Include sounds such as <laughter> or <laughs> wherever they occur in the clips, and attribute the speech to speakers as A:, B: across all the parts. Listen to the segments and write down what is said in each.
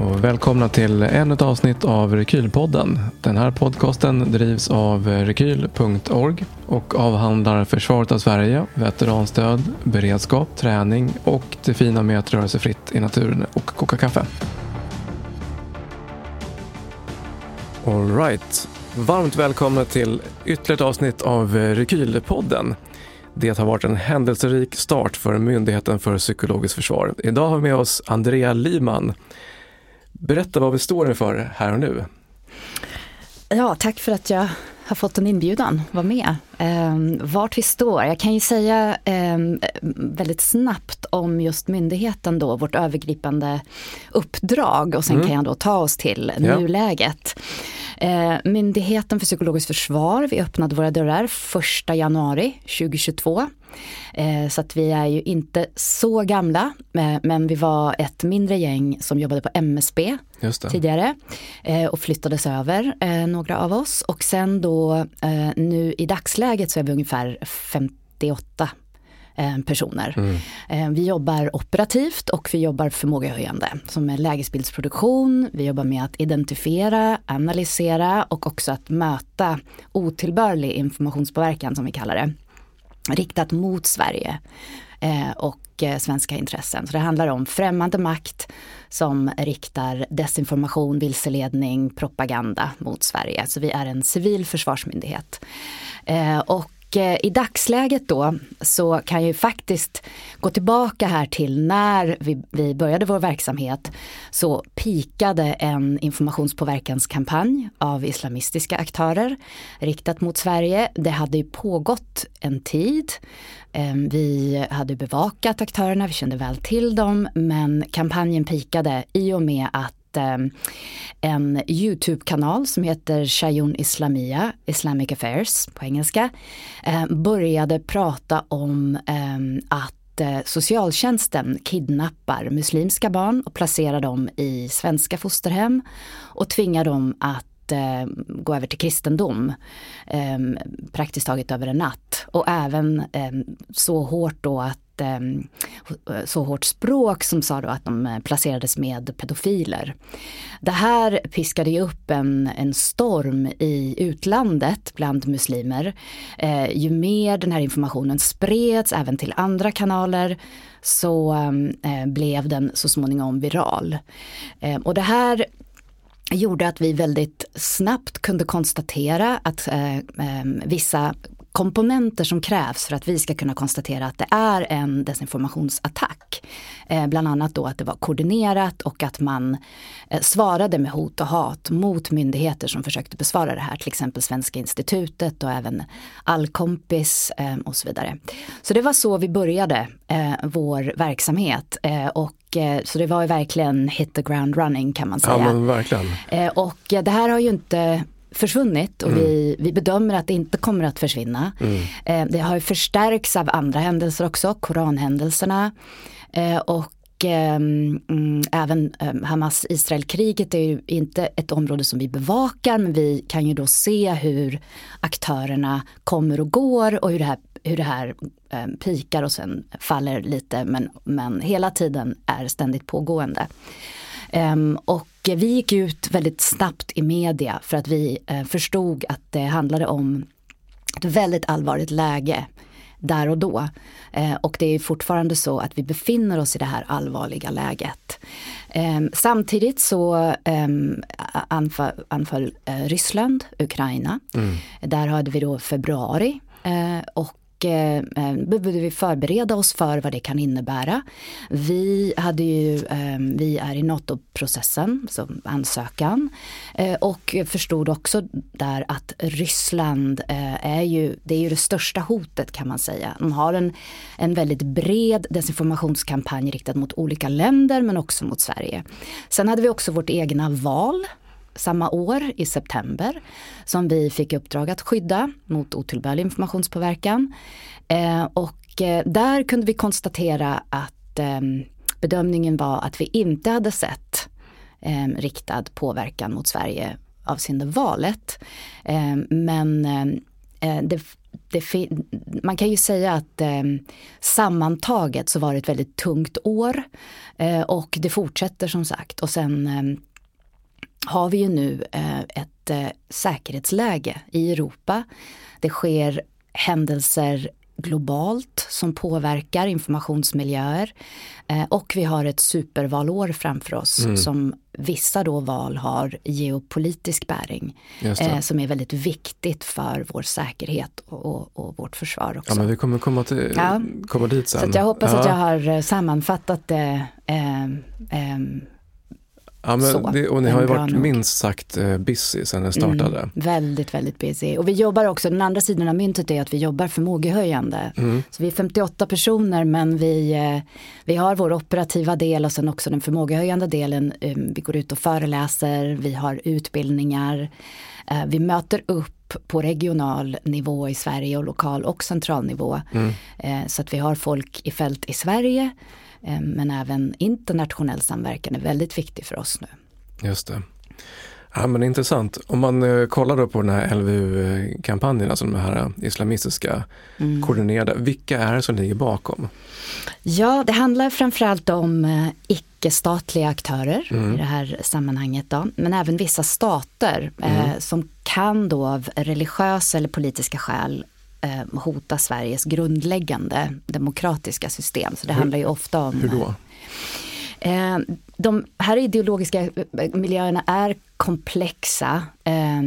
A: och välkomna till ännu ett avsnitt av Rekylpodden. Den här podcasten drivs av rekyl.org och avhandlar försvaret av Sverige, veteranstöd, beredskap, träning och det fina med att röra sig fritt i naturen och koka kaffe. All right. Varmt välkomna till ytterligare ett avsnitt av Rekylpodden. Det har varit en händelserik start för Myndigheten för psykologiskt försvar. Idag har vi med oss Andrea Liman. Berätta vad vi står inför här och nu.
B: Ja, tack för att jag har fått en inbjudan, var med. Eh, vart vi står, jag kan ju säga eh, väldigt snabbt om just myndigheten då, vårt övergripande uppdrag och sen mm. kan jag då ta oss till ja. nuläget. Eh, Myndigheten för psykologiskt försvar, vi öppnade våra dörrar 1 januari 2022. Eh, så att vi är ju inte så gamla, eh, men vi var ett mindre gäng som jobbade på MSB tidigare och flyttades över, några av oss. Och sen då nu i dagsläget så är vi ungefär 58 Eh, personer. Mm. Eh, vi jobbar operativt och vi jobbar förmågehöjande som är lägesbildsproduktion. Vi jobbar med att identifiera, analysera och också att möta otillbörlig informationspåverkan som vi kallar det. Riktat mot Sverige eh, och eh, svenska intressen. Så det handlar om främmande makt som riktar desinformation, vilseledning, propaganda mot Sverige. Så vi är en civil försvarsmyndighet. Eh, och Eh, i dagsläget då så kan jag ju faktiskt gå tillbaka här till när vi, vi började vår verksamhet så pikade en informationspåverkanskampanj av islamistiska aktörer riktat mot Sverige. Det hade ju pågått en tid. Eh, vi hade bevakat aktörerna, vi kände väl till dem men kampanjen pikade i och med att Ehm, en YouTube-kanal som heter Shayun Islamia, Islamic Affairs på engelska, ehm, började prata om ehm, att eh, socialtjänsten kidnappar muslimska barn och placerar dem i svenska fosterhem och tvingar dem att gå över till kristendom praktiskt taget över en natt. Och även så hårt då att Ehm, eh, så hårt språk som sa då att de eh, placerades med pedofiler. Det här piskade ju upp en, en storm i utlandet bland muslimer. Eh, ju mer den här informationen spreds även till andra kanaler så ehm, blev den så småningom viral. Och det här gjorde att vi väldigt snabbt kunde konstatera att eh, ehm, vissa komponenter som krävs för att vi ska kunna konstatera att det är en desinformationsattack. Eh, bland annat då att det var koordinerat och att man eh, svarade med hot och hat mot myndigheter som försökte besvara det här, till exempel Svenska institutet och även Allkompis eh, och så vidare. Så det var så vi började eh, vår verksamhet eh, och eh, så det var ju verkligen hit the ground running kan man säga.
A: Ja, men verkligen.
B: och det här har ju inte försvunnit och mm. vi, vi bedömer att det inte kommer att försvinna. Mm. Eh, det har förstärkts av andra händelser också, koranhändelserna. Eh, och ehm, mm, även eh, Hamas-Israel-kriget är ju inte ett område som vi bevakar men vi kan ju då se hur aktörerna kommer och går och hur det här, hur det här eh, pikar och sen faller lite men, men hela tiden är ständigt pågående. Och vi gick ut väldigt snabbt i media för att vi uh, förstod att det handlade om ett väldigt allvarligt läge där och då. Eh, och det är fortfarande så att vi befinner oss i det här allvarliga läget. Eh, samtidigt så eh, anfall, anfall eh, Ryssland Ukraina. Mm. Där hade vi då februari eh, och eh, eh, behövde vi förbereda oss för vad det kan innebära. Vi, hade ju, eh, vi är i NATO-processen, så ansökan, eh, och förstod också där att Ryssland eh, är ju det, är ju det största hotet kan man säga. De har en, en väldigt bred desinformationskampanj riktad mot olika länder men också mot Sverige. Sen hade vi också vårt egna val samma år i september som vi fick i uppdrag att skydda mot otillbörlig informationspåverkan. Eh, och eh, där kunde vi konstatera att eh, bedömningen var att vi inte hade sett ehm, riktad påverkan mot Sverige avseende valet. Ehm, men eh, eh, det det man kan ju säga att eh, sammantaget så var det ett väldigt tungt år eh, och det fortsätter som sagt. Och sen eh, har vi ju nu eh, ett eh, säkerhetsläge i Europa. Det sker händelser globalt som påverkar informationsmiljöer. Eh, och vi har ett supervalår framför oss mm. som vissa då val har geopolitisk bäring. Som är väldigt viktigt för vår säkerhet och, och, vårt försvar också.
A: Ja men vi kommer komma, till, ja. komma dit sen.
B: Så jag hoppas ja. att jag har sammanfattat det eh, eh,
A: Ja, men det, och ni har ju varit nog. minst sagt eh, busy sedan ni startade. Mm,
B: väldigt, väldigt busy. Och vi jobbar också, den andra sidan av myntet är att vi jobbar förmågehöjande. Mm. Så vi är 58 personer men vi, eh, vi har vår operativa del och sen också den förmågehöjande delen. Eh, vi går ut och föreläser, vi har utbildningar. Vi möter upp på regional nivå i Sverige och lokal och central nivå. Mm. Så att vi har folk i fält i Sverige Eh, men även internationell samverkan är väldigt viktig för oss nu.
A: Just det. Ja, men intressant. Om man eh, kollar då på den här LVU-kampanjen, alltså de här islamistiska mm. koordinerade, vilka är det som ligger bakom?
B: Ja, det handlar framförallt om eh, icke-statliga aktörer mm. i det här sammanhanget. Då, men även vissa stater mm. eh, som kan då av religiösa eller politiska skäl eh, hota Sveriges grundläggande demokratiska system. Så det hur, handlar ju ofta om...
A: Hur då?
B: Eh, de här ideologiska eh, miljöerna är komplexa. Eh,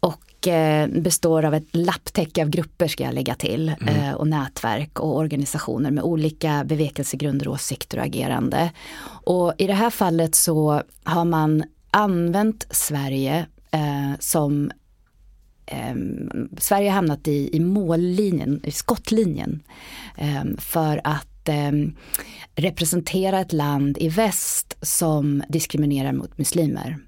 B: och består av ett lapptäcke av grupper ska jag lägga till mm. Eh, och nätverk och organisationer med olika bevekelsegrunder, åsikter och agerande. Och i det här fallet så har man använt Sverige eh, som eh, Sverige har hamnat i, i mållinjen, i skottlinjen eh, för att eh, representera ett land i väst som diskriminerar mot muslimer.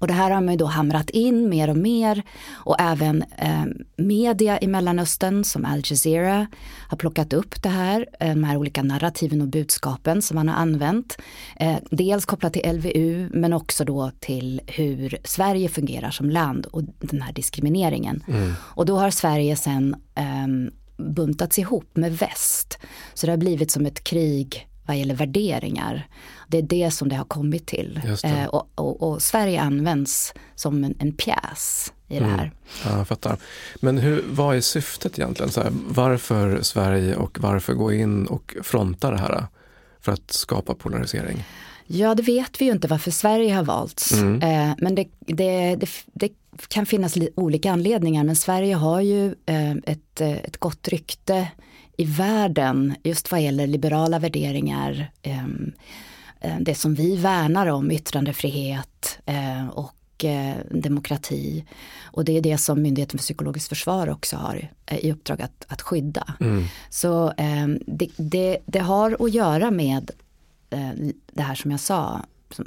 B: Och det här har man ju då hamrat in mer och mer och även eh, media i Mellanöstern som Al Jazeera har plockat upp det här, eh, de här olika narrativen och budskapen som man har använt. Eh, dels kopplat till LVU men också då till hur Sverige fungerar som land och den här diskrimineringen. Mm. Och då har Sverige sen eh, buntats ihop med väst. Så det har blivit som ett krig vad gäller värderingar. Det är det som det har kommit till. Eh, och, och, och, Sverige används som en, en pjäs i det mm. här.
A: Ja, jag fattar. Men hur, vad är syftet egentligen? Så här, varför Sverige och varför gå in och fronta det här för att skapa polarisering?
B: Ja, det vet vi ju inte varför Sverige har valts. Mm. Eh, men det, det, det, det, kan finnas olika anledningar. Men Sverige har ju eh, ett, eh, ett gott rykte i världen just vad gäller liberala värderingar. Eh, det som vi värnar om, yttrandefrihet eh, och eh, demokrati. Och det är det som Myndigheten för psykologiskt försvar också har i uppdrag att, att skydda. Mm. Så det, det, det, har att göra med det här som jag sa,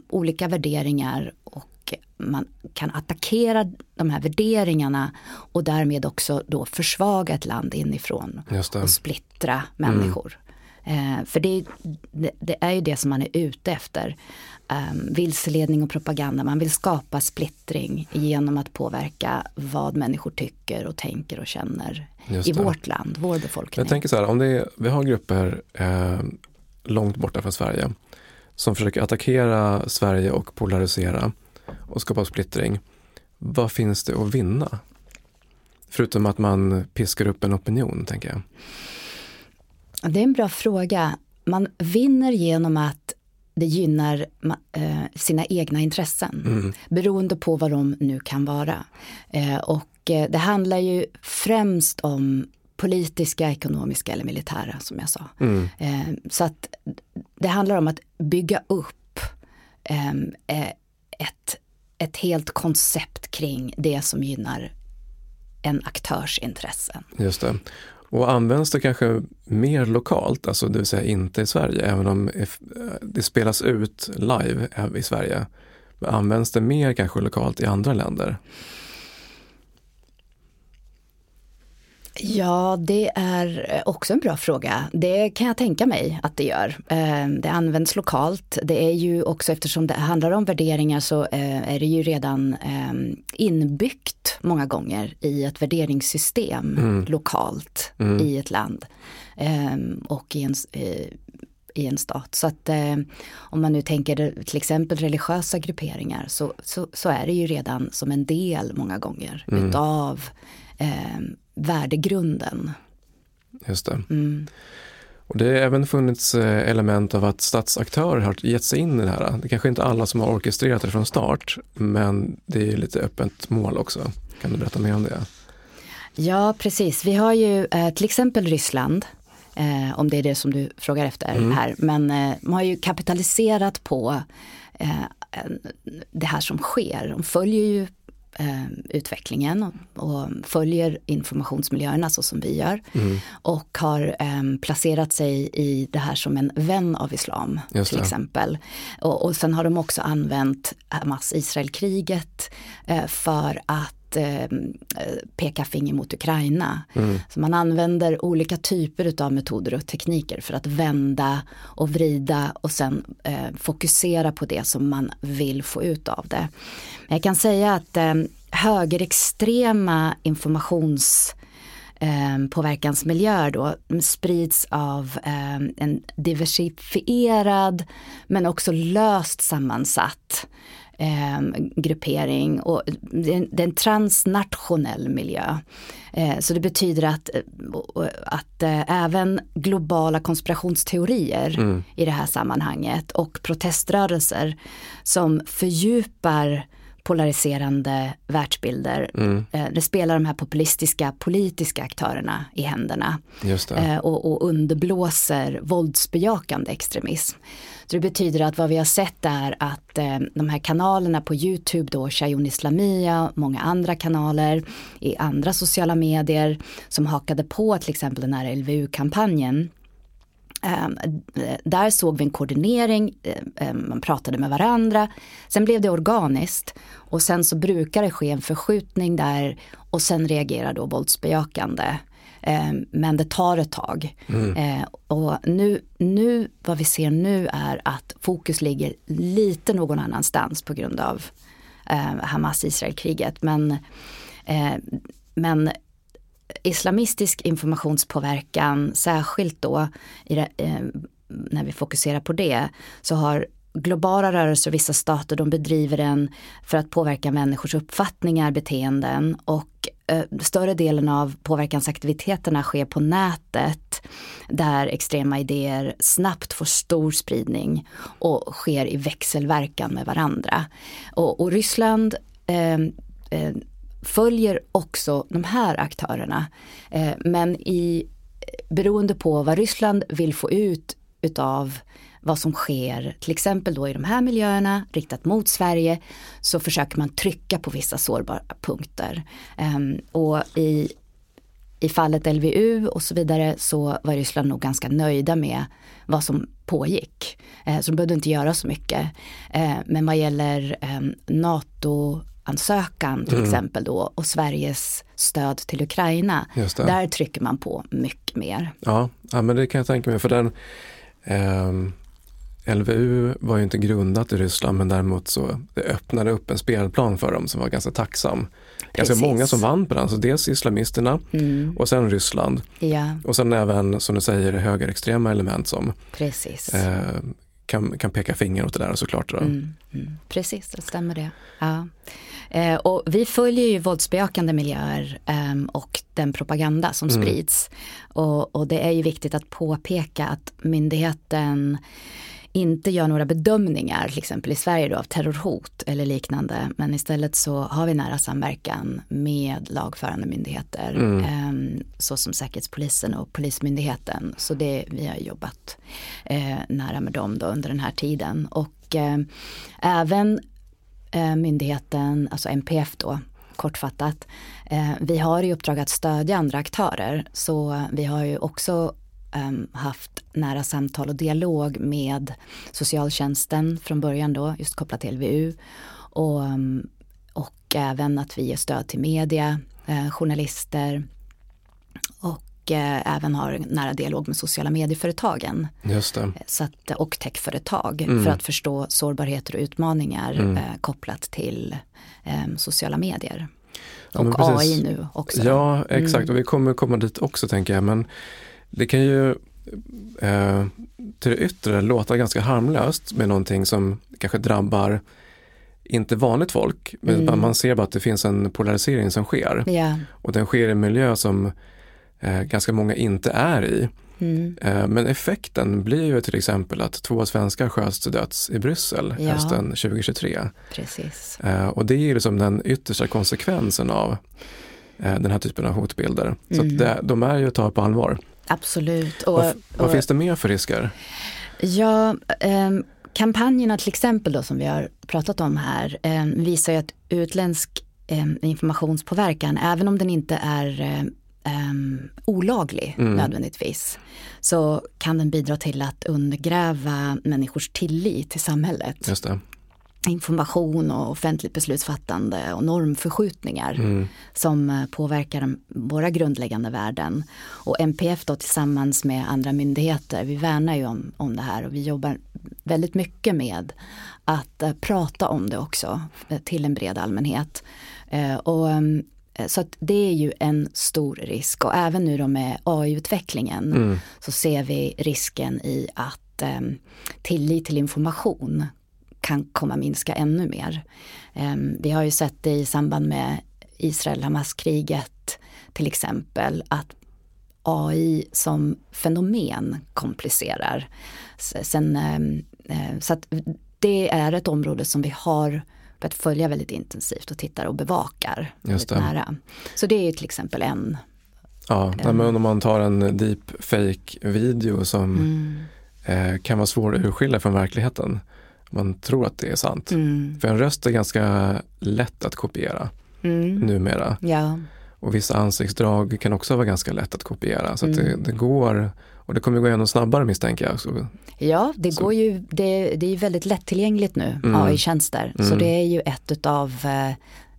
B: olika värderingar och man kan attackera de här värderingarna och därmed också då försvaga ett land inifrån och splittra människor. Mm. Eh, för det, det, det, är ju det som man är ute efter. Um, vilseledning och propaganda, man vill skapa splittring genom att påverka vad människor tycker och tänker och känner i vårt land, vår befolkning.
A: Jag tänker så här, om det är, vi har grupper eh, långt borta från Sverige som försöker attackera Sverige och polarisera och skapa splittring. Vad finns det att vinna? Förutom att man piskar upp en opinion, tänker jag.
B: Det är en bra fråga. Man vinner genom att det gynnar eh, sina egna intressen. Mm. Beroende på vad de nu kan vara. Eh, och eh, det handlar ju främst om politiska, ekonomiska eller militära som jag sa. Mm. så att det handlar om att bygga upp ett, ett helt koncept kring det som gynnar en aktörs intressen.
A: Just det. Och används det kanske mer lokalt, alltså det vill säga inte i Sverige, även om eh, det spelas ut live i Sverige. Men används det mer kanske lokalt i andra länder?
B: Ja, det är också en bra fråga. Det kan jag tänka mig att det gör. Eh, det används lokalt. Det är ju också eftersom det handlar om värderingar så eh, är det ju redan eh, inbyggt många gånger i ett värderingssystem mm. lokalt mm. i ett land och i en, i en stat. Så att om man nu tänker till exempel religiösa grupperingar så, så, så är det ju redan som en del många gånger mm. utav eh, värdegrunden.
A: Just det. Mm. Och det har även funnits eh, element av att statsaktörer har gett sig in i det här. Det är kanske inte alla som har orkestrerat det från start, men det är lite öppet mål också. Kan du berätta mer om det?
B: Ja, precis. Vi har ju eh, till exempel Ryssland, eh, om det är det som du frågar efter mm. här. Men eh, man har ju kapitaliserat på eh, det här som sker. De följer ju eh, utvecklingen och, följer informationsmiljöerna så som vi gör. Mm. Och har eh, placerat sig i det här som en vän av islam till exempel. Och, och sen har de också använt Hamas-Israel-kriget eh, för att eh, peka finger mot Ukraina. Mm. Så man använder olika typer av metoder och tekniker för att vända och vrida och sen eh, fokusera på det som man vill få ut av det. Jag kan säga att eh, högerextrema informations eh, påverkansmiljöer då sprids av eh, en diversifierad men också löst sammansatt eh, gruppering och det är en transnationell miljö. Eh, så det betyder att, att eh, även globala konspirationsteorier mm. i det här sammanhanget och proteströrelser som fördjupar polariserande världsbilder. Mm. Eh, det spelar de här populistiska politiska aktörerna i händerna. Eh, och, och underblåser våldsbejakande extremism. Så det betyder att vad vi har sett är att eh, de här kanalerna på Youtube då, Shayun Islamia, många andra kanaler i andra sociala medier som hakade på till exempel den här LVU-kampanjen ehm, eh, där såg vi en koordinering, eh, eh, man pratade med varandra. Sen blev det organiskt och sen så brukar det ske en förskjutning där och sen reagerar då våldsbejakande. Ehm, men det tar ett tag. Mm. Och nu, nu, vad vi ser nu är att fokus ligger lite någon annanstans på grund av Hamas-Israel-kriget. Men, men islamistisk informationspåverkan, särskilt då det, eh, när vi fokuserar på det, så har globala rörelser och vissa stater de bedriver den för att påverka människors uppfattningar, beteenden och eh, större delen av påverkansaktiviteterna sker på nätet där extrema idéer snabbt får stor spridning och sker i växelverkan med varandra. Och, och Ryssland eh, eh följer också de här aktörerna. Eh, men i, eh, beroende på vad Ryssland vill få ut utav vad som sker, till exempel då i de här miljöerna riktat mot Sverige, så försöker man trycka på vissa sårbara punkter. Um, och i, i fallet LVU och så vidare så var Ryssland nog ganska nöjda med vad som pågick. Uh, så de behövde inte göra så mycket. Uh, men vad gäller NATO ansökan till mm. exempel då och Sveriges stöd till Ukraina. Där trycker man på mycket mer.
A: Ja, ja men det kan jag tänka mig för den eh, LVU var ju inte grundat i Ryssland men däremot så det öppnade upp en spelplan för dem som var ganska tacksam. Ganska många som vann på den, så dels islamisterna mm. och sen Ryssland.
B: Ja.
A: Och sen även som du säger högerextrema element som
B: Precis.
A: Eh, kan, kan peka finger åt det där såklart. Då. Mm,
B: mm. Precis, det stämmer det. Ja. Eh, och vi följer ju våldsbejakande miljöer eh, och den propaganda som mm. sprids. Och, och, det är ju viktigt att påpeka att myndigheten inte gör några bedömningar, till exempel i Sverige då, av terrorhot eller liknande. Men istället så har vi nära samverkan med lagförande myndigheter, mm. eh, såsom Säkerhetspolisen och Polismyndigheten. Så det, vi har jobbat eh, nära med dem då under den här tiden. Och eh, även eh, myndigheten, alltså MPF då, kortfattat, vi har i uppdrag att stödja andra aktörer. Så vi har ju också haft nära samtal och dialog med socialtjänsten från början då, just kopplat till LVU. Och, um, och även att vi ger stöd till media, eh, journalister och eh, även har nära dialog med sociala medieföretagen.
A: Just det.
B: Så att, och techföretag
A: Mm.
B: för att förstå sårbarheter och utmaningar
A: Mm.
B: eh, kopplat till eh, sociala medier.
A: Ja,
B: och. AI nu också.
A: Ja, exakt.
B: Mm.
A: Och vi kommer komma dit också tänker jag. Men det kan ju eh, till det yttre låta ganska harmlöst med någonting som kanske drabbar inte vanligt folk. Men
B: Mm.
A: man ser bara att det finns en polarisering som sker.
B: Ja.
A: Och den sker i en miljö som eh, ganska många inte är i.
B: Mm.
A: Eh, men effekten blir ju till exempel att två svenskar sköts till döds i Bryssel
B: Ja.
A: hösten 2023.
B: Precis.
A: Eh, och det är ju liksom den yttersta konsekvensen av eh, den här typen av hotbilder. Så
B: Mm.
A: det, de är ju att ta på allvar.
B: Absolut. Och,
A: vad, vad
B: och-
A: finns det mer för risker?
B: Ja, ehm, kampanjerna till exempel då som vi har pratat om här ehm, visar ju att utländsk ehm, informationspåverkan, även om den inte är ehm, ehm, olaglig
A: Mm.
B: nödvändigtvis, så kan den bidra till att undergräva människors tillit till samhället.
A: Just det.
B: Information och offentligt beslutsfattande och normförskjutningar
A: Mm.
B: som eh, påverkar våra grundläggande värden. Och MPF då tillsammans med andra myndigheter, vi värnar ju om, om det här och vi jobbar väldigt mycket med att eh, prata om det också eh, till en bred allmänhet. Eh, och, eh, så att det är ju en stor risk och även nu då med AI-utvecklingen
A: Mm.
B: så ser vi risken i att tillit till information kan komma minska ännu mer. Ehm, vi har ju sett det i samband med Israel-Hamas-kriget till exempel att AI som fenomen komplicerar. Sen, ehm, eh, så att det är ett område som vi har börjat följa väldigt intensivt och tittar och bevakar
A: Just
B: väldigt
A: det.
B: nära. Så det är ju till exempel en.
A: Ja, nej, men om man tar en deepfake-video som
B: Mm.
A: eh, kan vara svår att urskilja från verkligheten. Man tror att det är sant.
B: Mm.
A: För en röst är ganska lätt att kopiera
B: Mm.
A: numera.
B: Ja,
A: Och vissa ansiktsdrag kan också vara ganska lätt att kopiera. Så att det,
B: Mm.
A: det går, och det kommer gå ännu snabbare misstänker jag. Så,
B: Ja, det
A: Så-
B: går ju, det, det är ju väldigt lättillgängligt nu,
A: Mm.
B: AI-tjänster. Så
A: Mm.
B: det är ju ett utav eh,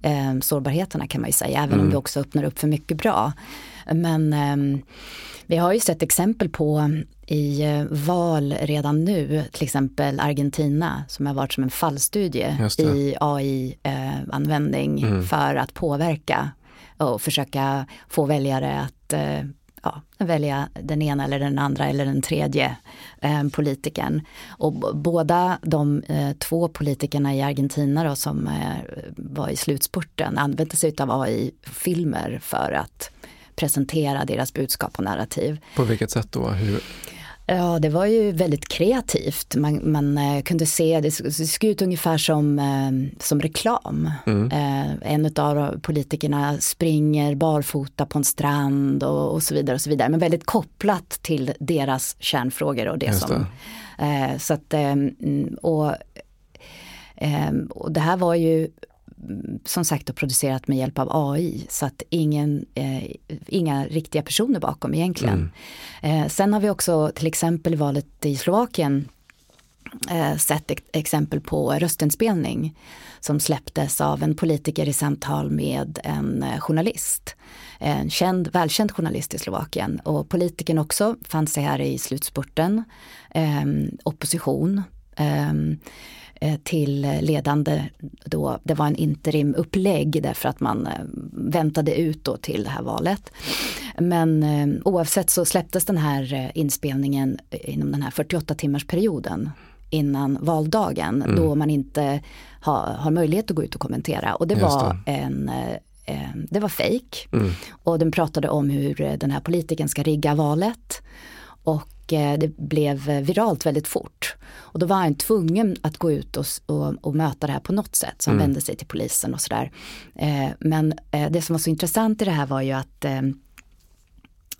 B: eh, sårbarheterna kan man ju säga, även om
A: Mm.
B: det också öppnar upp för mycket bra. Men ehm, vi har ju sett exempel på i eh, val redan nu, till exempel Argentina som har varit som en fallstudie i AI-användning
A: Mm.
B: för att påverka och försöka få väljare att eh, ja, välja den ena eller den andra eller den tredje eh, politikern. Och båda de eh, två politikerna i Argentina då, som eh, var i slutspurten använde sig av AI-filmer för att presentera deras budskap och narrativ.
A: på vilket sätt då? Hur,
B: Ja, det var ju väldigt kreativt. Man, man eh, kunde se, det det såg ut ungefär som, eh, som reklam.
A: mm,
B: Eh, en av politikerna springer barfota på en strand och, och så vidare. och så vidare. Men väldigt kopplat till deras kärnfrågor och det
A: Just
B: som... Eh, så att, mm, och, och det här var ju som sagt då producerat med hjälp av AI så att ingen, eh, inga riktiga personer bakom egentligen.
A: Mm.
B: Eh, sen har vi också till exempel valet i Slovakien eh, sett ex- exempel på röstinspelning som släpptes av en politiker i samtal med en eh, journalist. En känd, välkänd journalist i Slovakien och politikern också fann sig här i slutspurten. Eh, opposition. Eh, till ledande då, det var en interimupplägg därför att man eh, väntade ut då till det här valet. Men eh, oavsett så släpptes den här inspelningen inom den här 48 timmars perioden innan valdagen
A: Mm.
B: då man inte har, har möjlighet att gå ut och kommentera och det
A: Just
B: var en eh, eh, det var fake
A: mm,
B: och den pratade om hur den här politiken ska rigga valet. Och det blev eh, viralt väldigt fort. Och då var han tvungen att gå ut och, och, och möta det här på något sätt. Så han
A: Mm.
B: vände sig till polisen och sådär. Eh, men eh, det som var så intressant i det här var ju att eh,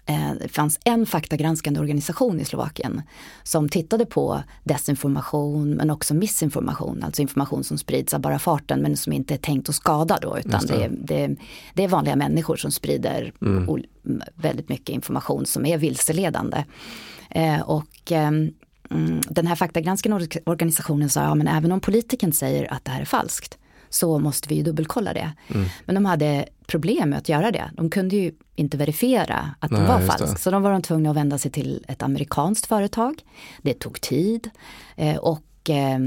B: eh, det fanns en faktagranskande organisation i Slovakien som tittade på desinformation men också missinformation, alltså information som sprids av bara farten men som inte är tänkt att skada då utan
A: det.
B: det. är, det, det är vanliga människor som sprider
A: Mm.
B: väldigt mycket information som är vilseledande. Eh, och ehm, mm, den här faktagranskande org- organisationen sa, ja men även om politikern säger att det här är falskt så måste vi ju dubbelkolla det.
A: Mm.
B: Men de hade problem med att göra det. De kunde ju inte verifiera att den
A: Nej,
B: var
A: just
B: falsk. Så då var de tvungna att vända sig till ett amerikanskt företag. Det tog tid eh, och eh,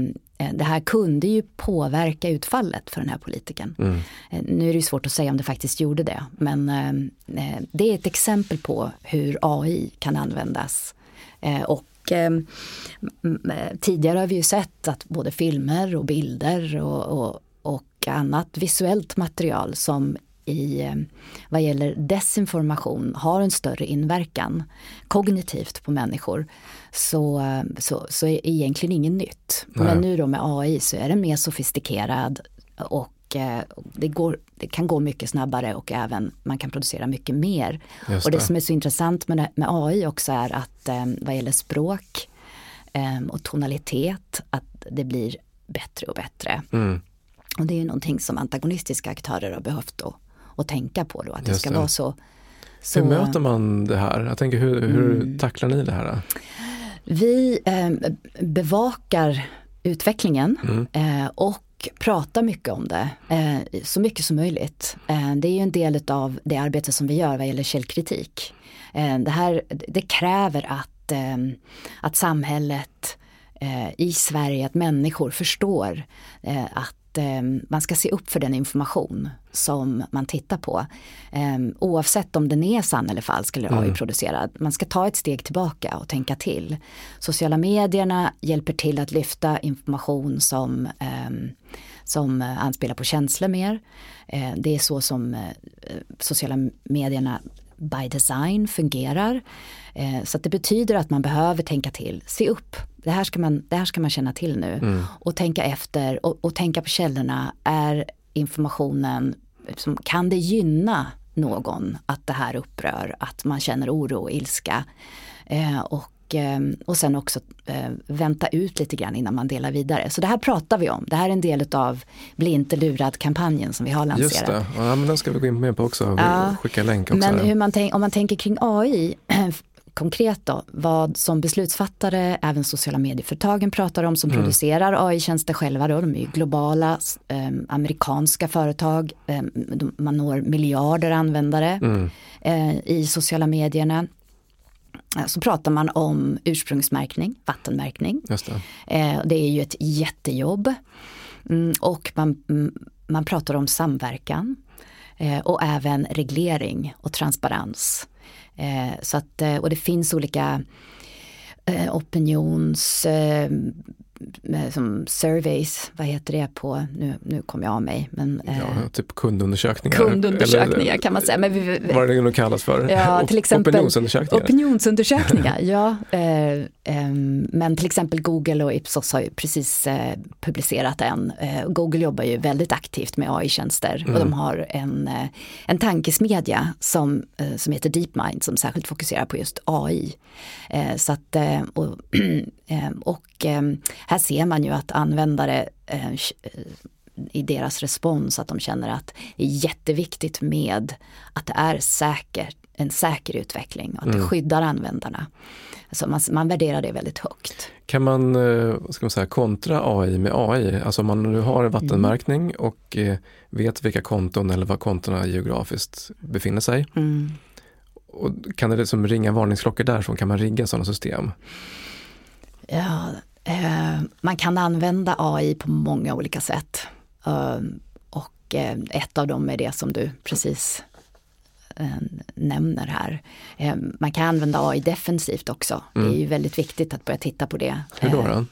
B: det här kunde ju påverka utfallet för den här politikern.
A: Mm.
B: Eh, Nu är det ju svårt att säga om det faktiskt gjorde det, men eh, eh, det är ett exempel på hur AI kan användas. Eh, Och eh, tidigare har vi ju sett att både filmer och bilder och, och, och annat visuellt material som i eh, vad gäller desinformation har en större inverkan kognitivt på människor så, så, så är egentligen inget nytt.
A: Nej.
B: Men nu då med AI så är den mer sofistikerad och det, går, det kan gå mycket snabbare och även man kan producera mycket mer.
A: Just
B: och det,
A: det.
B: som är så intressant med, med AI också är att eh, vad gäller språk eh, och tonalitet att det blir bättre och bättre.
A: Mm.
B: Och det är ju någonting som antagonistiska aktörer har behövt då, att tänka på då, att det
A: Just
B: ska
A: det.
B: vara så. så
A: Hur möter man det här? Jag tänker hur, hur
B: Mm.
A: tacklar ni det här?
B: Vi eh, bevakar utvecklingen
A: Mm.
B: eh, och prata mycket om det, eh, så mycket som möjligt. Eh, det är ju en del av det arbete som vi gör vad gäller källkritik. Eh, det, här, det kräver att, eh, att samhället eh, i Sverige, att människor förstår eh, att eh, man ska se upp för den information som man tittar på. Eh, oavsett om den är sann eller falsk eller AI-producerad. Man ska ta ett steg tillbaka och tänka till. Sociala medierna hjälper till att lyfta information som, eh, som anspelar på känslor mer. Eh, det är så som eh, sociala medierna by design fungerar. Eh, så det betyder att man behöver tänka till, se upp. Det här ska man, det här ska man känna till nu. Och tänka efter och, och tänka på källorna. Är informationen, som, kan det gynna någon att det här upprör? Att man känner oro och ilska? Eh, och, eh, och sen också eh, vänta ut lite grann innan man delar vidare. Så det här pratar vi om. Det här är en del av Bli inte lurad-kampanjen som vi har lanserat.
A: Just det, ja, men den ska vi gå in mer på också.
B: Ja,
A: Skicka länk också.
B: Men man tänk, om man tänker kring AI <clears throat> konkret då, vad som beslutsfattare, även sociala medieföretagen pratar om som
A: Mm.
B: producerar AI-tjänster själva då, de är ju globala, eh, amerikanska företag, eh, de, man når miljarder användare
A: Mm.
B: eh, i sociala medierna. Så pratar man om ursprungsmärkning, vattenmärkning.
A: Det.
B: Eh, det är ju ett jättejobb. Mm, och man, mm, man pratar om samverkan eh, och även reglering och transparens. Eh, så att, eh, och det finns olika eh, opinions eh, som surveys, vad heter det på, nu, nu kommer jag av mig, men eh,
A: Ja, typ kundundersökningar.
B: kundundersökningar
A: Eller,
B: kan man säga. Men vi,
A: Vad det nu kallas för?
B: Ja, till exempel
A: Opinionsundersökningar.
B: Opinionsundersökningar, <laughs> ja. Eh, ehm, men till exempel Google och Ipsos har ju precis eh, publicerat en. Eh, Google jobbar ju väldigt aktivt med AI-tjänster och de har en, eh, en tankesmedja som, eh, som heter DeepMind som särskilt fokuserar på just AI. Eh, så att, eh, och <clears throat> eh, och eh, här ser man ju att användare eh, i deras respons att de känner att det är jätteviktigt med att det är säkert, en säker utveckling och att det skyddar användarna. Så man, man värderar det väldigt högt.
A: Kan man, eh, ska man säga, kontra AI med AI? Alltså om man nu har en vattenmärkning och eh, vet vilka konton eller var kontona geografiskt befinner sig.
B: Mm.
A: Och kan det liksom ringa varningsklockor därifrån? Kan man rigga sådana system?
B: Ja, eh, man kan använda AI på många olika sätt. Eh, och eh, ett av dem är det som du precis eh, nämner här. Eh, man kan använda AI defensivt också. Det är ju väldigt viktigt att börja titta på det.
A: Hur då?
B: Eh,
A: då?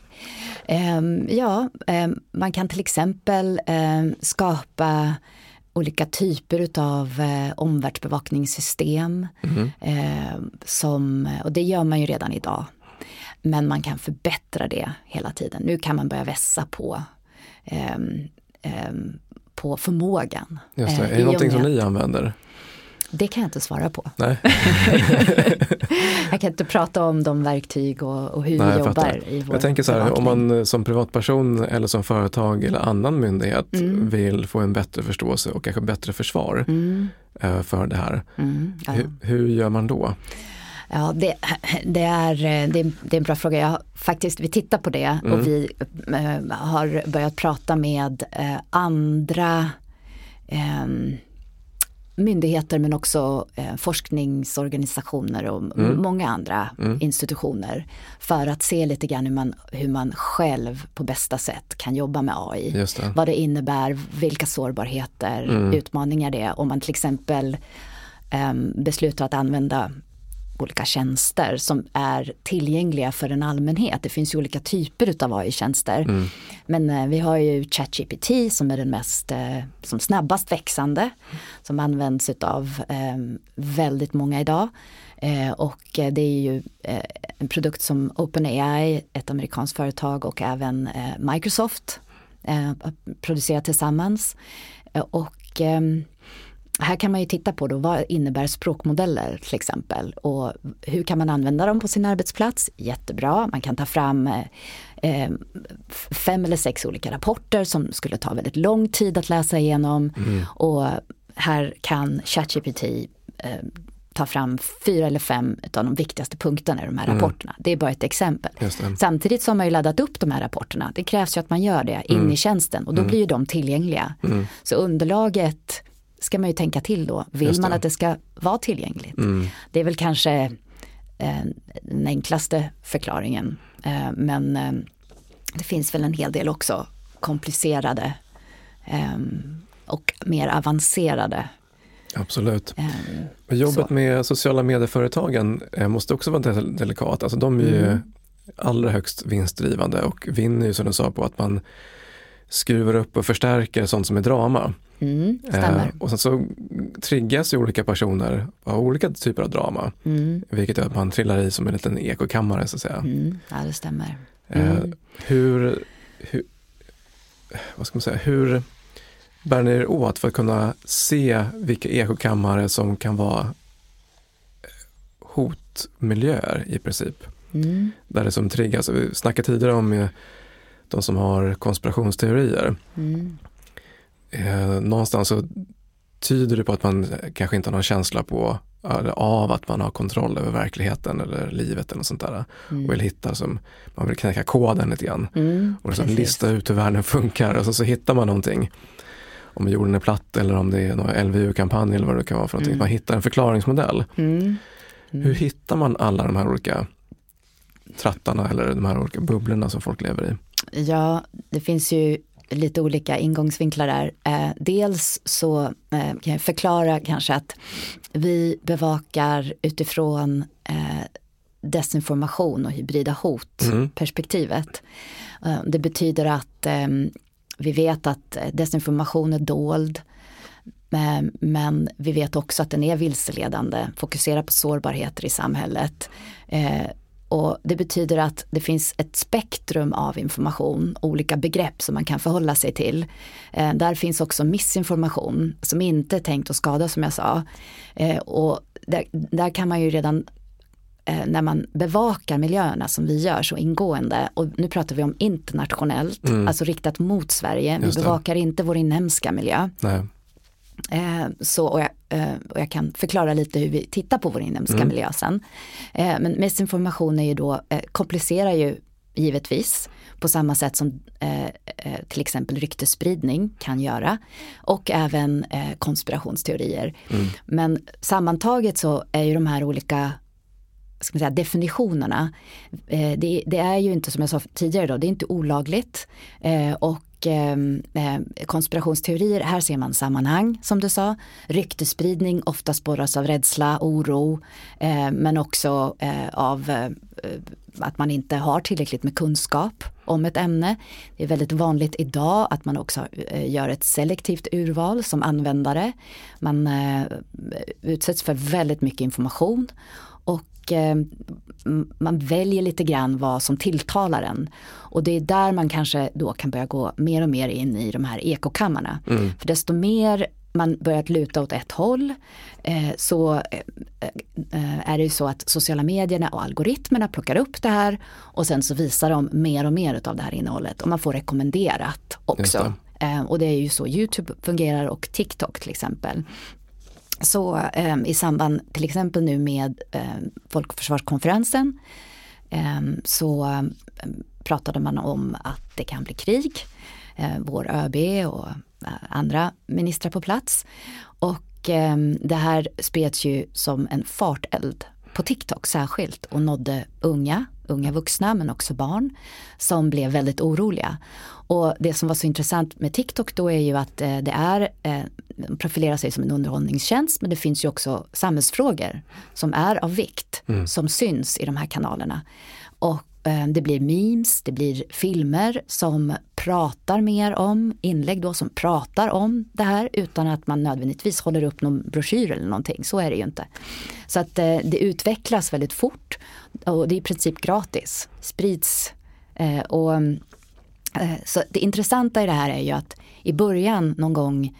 B: Ehm, ja, ehm, man kan till exempel ehm, skapa olika typer utav eh, omvärldsbevakningssystem. ehm, som, och det gör man ju redan idag. Men man kan förbättra det hela tiden. Nu kan man börja vässa på, ehm, ehm, på förmågan.
A: Just det.
B: Eh,
A: Är det någonting som ni använder?
B: Det kan jag inte svara på. <laughs> Jag kan inte prata om de verktyg och, och hur
A: Nej,
B: vi jobbar i vår
A: jag tänker så här, om
B: bevakning.
A: man eh, som privatperson eller som företag eller annan myndighet
B: Mm.
A: vill få en bättre förståelse och kanske bättre försvar
B: Mm,
A: eh, för det här.
B: mm, ja.
A: Hur, hur gör man då?
B: Ja, det, det, är, eh, det, är, det är en bra fråga. Jag faktiskt, vi tittar på det
A: Mm.
B: och vi eh, har börjat prata med eh, andra ehm, myndigheter men också forskningsorganisationer och mm. många andra mm. institutioner för att se lite grann hur man, hur man själv på bästa sätt kan jobba med AI. Det. Vad det innebär, vilka sårbarheter, mm. utmaningar det är om man till exempel eh, beslutar att använda olika tjänster som är tillgängliga för en allmänhet. Det finns ju olika typer av AI-tjänster. Mm. Men eh, vi har ju ChatGPT som är den mest, eh, som snabbast växande. Som används av eh, väldigt många idag. Eh, och det är ju en produkt som OpenAI, ett amerikanskt företag och även Microsoft producerar tillsammans. och ehm, här kan man ju titta på då, vad innebär språkmodeller till exempel och hur kan man använda dem på sin arbetsplats? Jättebra, man kan ta fram eh, fem eller sex olika rapporter som skulle ta väldigt lång tid att läsa igenom mm. och här kan ChatGPT eh, ta fram fyra eller fem av de viktigaste punkterna i de här mm. rapporterna. Det är bara ett exempel. Samtidigt så har man ju laddat upp de här rapporterna. Det krävs ju att man gör det in mm. i tjänsten och då mm. blir ju de tillgängliga. Mm. Så underlaget ska man ju tänka till då. Vill man att det ska vara tillgängligt? Mm. Det är väl kanske eh, den enklaste förklaringen. Eh, men eh, det finns väl en hel del också komplicerade eh, och mer avancerade
A: Absolut. Men jobbet så. med sociala medieföretagen eh, måste också vara delikat. Alltså de är ju mm. allra högst vinstdrivande och vinner ju som du sa på att man skruvar upp och förstärker sånt som är drama.
B: Mm, eh,
A: och sen så triggas ju olika personer av olika typer av drama. Mm. Vilket gör att man trillar i som en liten ekokammare så att säga.
B: Mm, ja, det stämmer.
A: Eh, mm. hur, hur, vad ska man säga, hur bär ni er åt för att kunna se vilka ekokammare som kan vara hotmiljöer i princip? Mm. Där det som triggas, vi snackade tidigare om eh, de som har konspirationsteorier. Mm. Eh, någonstans så tyder det på att man kanske inte har någon känsla på av att man har kontroll över verkligheten eller livet eller något sånt där. Mm. Och vill hitta som, man vill knäcka koden lite grann. Mm, och liksom lista ut hur världen funkar och så, så hittar man någonting. Om jorden är platt eller om det är någon LVU-kampanj eller vad det kan vara för någonting. Mm. Man hittar en förklaringsmodell. Mm. mm. Hur hittar man alla de här olika trattarna eller de här olika bubblorna som folk lever i?
B: Ja, det finns ju lite olika ingångsvinklar där. Eh, dels så eh, kan jag förklara kanske att vi bevakar utifrån eh, desinformation och hybrida hot mm. perspektivet. Eh, det betyder att eh, vi vet att desinformation är dold. Eh, men vi vet också att den är vilseledande, fokuserar på sårbarheter i samhället och det betyder att det finns ett spektrum av information, olika begrepp som man kan förhålla sig till. Eh, där finns också missinformation som inte är tänkt att skada som jag sa. Eh, och där, där, kan man ju redan eh, när man bevakar miljöerna som vi gör så ingående och nu pratar vi om internationellt, mm. alltså riktat mot Sverige. Vi bevakar inte vår inhemska miljö. Nej. Eh, så, och jag, eh, och, jag, kan förklara lite hur vi tittar på vår inhemska mm. miljö sen. Eh, men missinformation är ju då, eh, komplicerar ju givetvis på samma sätt som eh, eh, till exempel ryktesspridning kan göra och även konspirationsteorier. Mm. Men sammantaget så är ju de här olika ska man säga, definitionerna, det, det, är ju inte som jag sa tidigare då, det är inte olagligt och och eh, konspirationsteorier, här ser man sammanhang som du sa. Ryktesspridning ofta spåras av rädsla, oro eh, men också eh, av eh, att man inte har tillräckligt med kunskap om ett ämne. Det är väldigt vanligt idag att man också eh, gör ett selektivt urval som användare. Man eh, utsätts för väldigt mycket information och eh, man väljer lite grann vad som tilltalar en. Och det är där man kanske då kan börja gå mer och mer in i de här ekokammarna. Mm. För desto mer man börjar luta åt ett håll eh, så eh, är det ju så att sociala medierna och algoritmerna plockar upp det här och sen så visar de mer och mer av det här innehållet och man får rekommenderat också. Eh, och det är ju så Youtube fungerar och TikTok till exempel. Så eh, i samband till exempel nu med eh, folkförsvarskonferensen eh, så eh, pratade man om att det kan bli krig. Eh, vår ÖB och eh, andra ministrar på plats. Och eh, det här spreds ju som en farteld på TikTok särskilt och nådde unga, unga vuxna men också barn som blev väldigt oroliga. Och det som var så intressant med TikTok då är ju att eh, det är, eh, profilerar sig som en underhållningstjänst men det finns ju också samhällsfrågor som är av vikt, mm. som syns i de här kanalerna. Och Eh, det blir memes, det blir filmer som pratar mer om, inlägg då som pratar om det här utan att man nödvändigtvis håller upp någon broschyr eller någonting. Så är det ju inte. Så att eh, det utvecklas väldigt fort och det är i princip gratis, sprids. Eh, och, så det intressanta i det här är ju att i början någon gång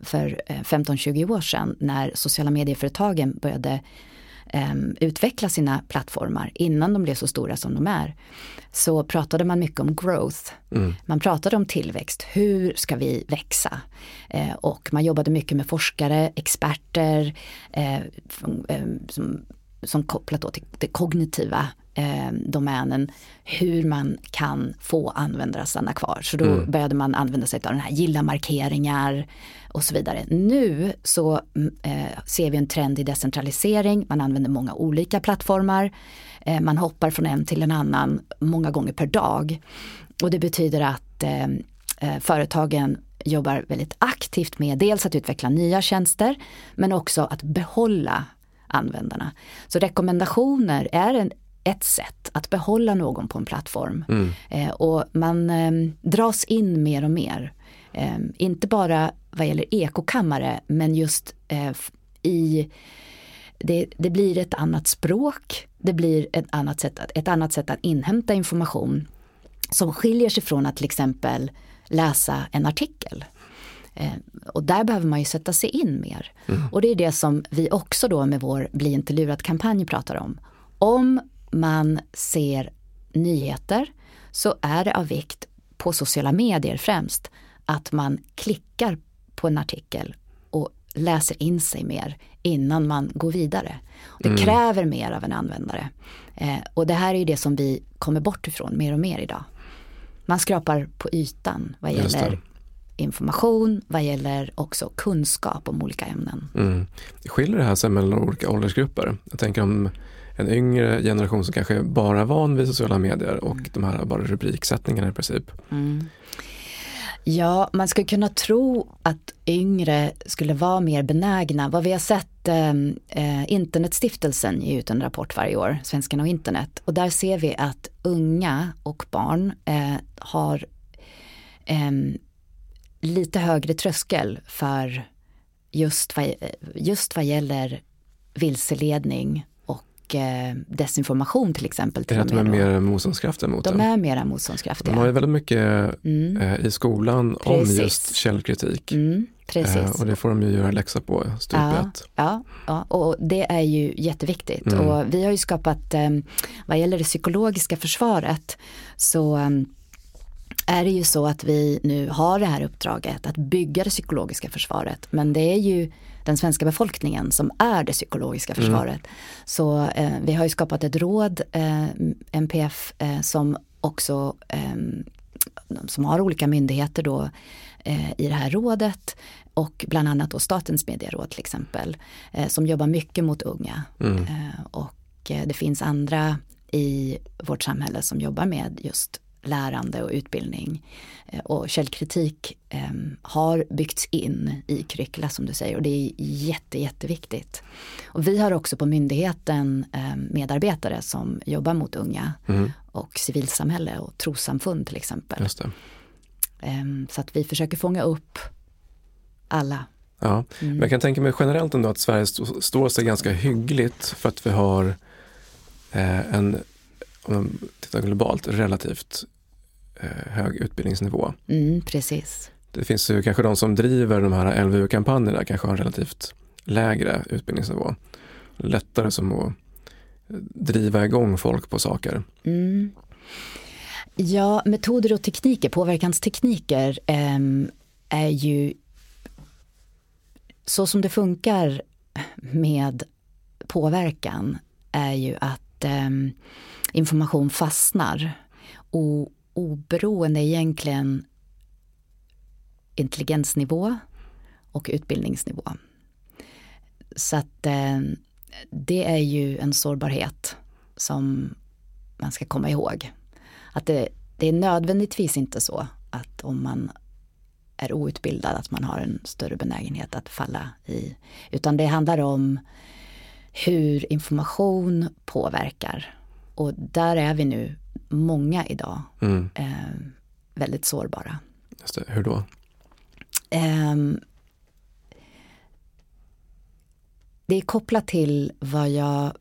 B: för 15-20 år sedan när sociala medieföretagen började eh, utveckla sina plattformar innan de blev så stora som de är. Så pratade man mycket om growth. Mm. Man pratade om tillväxt. Hur ska vi växa? Eh, och man jobbade mycket med forskare, experter eh, som, som kopplat då till det kognitiva eh, domänen hur man kan få användare att stanna kvar. Så då mm. började man använda sig av den här gilla-markeringar och så vidare. Nu så mm, eh, ser vi en trend i decentralisering, man använder många olika plattformar, eh, man hoppar från en till en annan många gånger per dag. Och det betyder att eh, eh företagen jobbar väldigt aktivt med dels att utveckla nya tjänster men också att behålla användarna. Så rekommendationer är en, ett sätt att behålla någon på en plattform. Mm. Eh, och man eh, dras in mer och mer. Eh, inte bara vad gäller ekokammare men just eh, i det, det, blir ett annat språk, det blir ett annat, sätt, ett annat sätt att inhämta information som skiljer sig från att till exempel läsa en artikel. Eh, och där behöver man ju sätta sig in mer. Mm. Och det är det som vi också då med vår Bli inte lurad-kampanj pratar om. Om man ser nyheter så är det av vikt på sociala medier främst att man klickar på en artikel och läser in sig mer innan man går vidare. Det mm. kräver mer av en användare. Eh, och det här är ju det som vi kommer bort ifrån mer och mer idag. Man skrapar på ytan vad gäller information, vad gäller också kunskap om olika ämnen.
A: Mm. Skiljer det här sig mellan olika åldersgrupper? Jag tänker om en yngre generation som kanske bara är van vid sociala medier och mm. de här bara rubriksättningarna i princip. Mm.
B: Ja, man skulle kunna tro att yngre skulle vara mer benägna. Vad vi har sett, ehm, eh, Internetstiftelsen ger ut en rapport varje år, Svenskarna och internet. Och där ser vi att unga och barn eh, har eh, lite högre tröskel för just vad, eh, just vad gäller vilseledning eh, desinformation till exempel.
A: Till är det att de är mer motståndskraftiga mot
B: De är mera motståndskraftiga.
A: De har ju väldigt mycket mm. eh, i skolan Precis. om just källkritik. Mm.
B: Eh,
A: och det får de ju göra läxa på stup
B: ja, ja, ja, och det är ju jätteviktigt. Mm. Och vi har ju skapat, eh, vad gäller det psykologiska försvaret, så eh, är det ju så att vi nu har det här uppdraget att bygga det psykologiska försvaret. Men det är ju den svenska befolkningen som är det psykologiska mm. försvaret. Mm. Så eh, vi har ju skapat ett råd, eh, MPF, eh, som också ehm, som har olika myndigheter då eh, i det här rådet och bland annat då Statens medieråd till exempel eh, som jobbar mycket mot unga. Mm. Eh, och det finns andra i vårt samhälle som jobbar med just lärande och utbildning. Eh, och källkritik eh, har byggts in i curricula som du säger och det är jätte, jätteviktigt. Och vi har också på myndigheten eh, medarbetare som jobbar mot unga mm. och civilsamhälle och trossamfund till exempel. Eh, så att vi försöker fånga upp alla.
A: Ja, mm. men jag kan tänka mig generellt ändå att Sverige står sig ganska hyggligt för att vi har eh, en om man tittar globalt, relativt hög utbildningsnivå.
B: Mm, precis.
A: Det finns ju kanske de som driver de här LVU-kampanjerna kanske har en relativt lägre utbildningsnivå. Lättare som att driva igång folk på saker. Mm.
B: Ja, metoder och tekniker, påverkanstekniker eh, är ju så som det funkar med påverkan är ju att eh, information fastnar och oberoende egentligen intelligensnivå och utbildningsnivå. så att eh, det är ju en sårbarhet som man ska komma ihåg. Att det, det är nödvändigtvis inte så att om man är outbildad att man har en större benägenhet att falla i. Utan det handlar om hur information påverkar. Och där är vi nu många idag
A: Mm.
B: eh, väldigt sårbara.
A: Just det. Hur då?
B: Ehm, det är kopplat till vad jag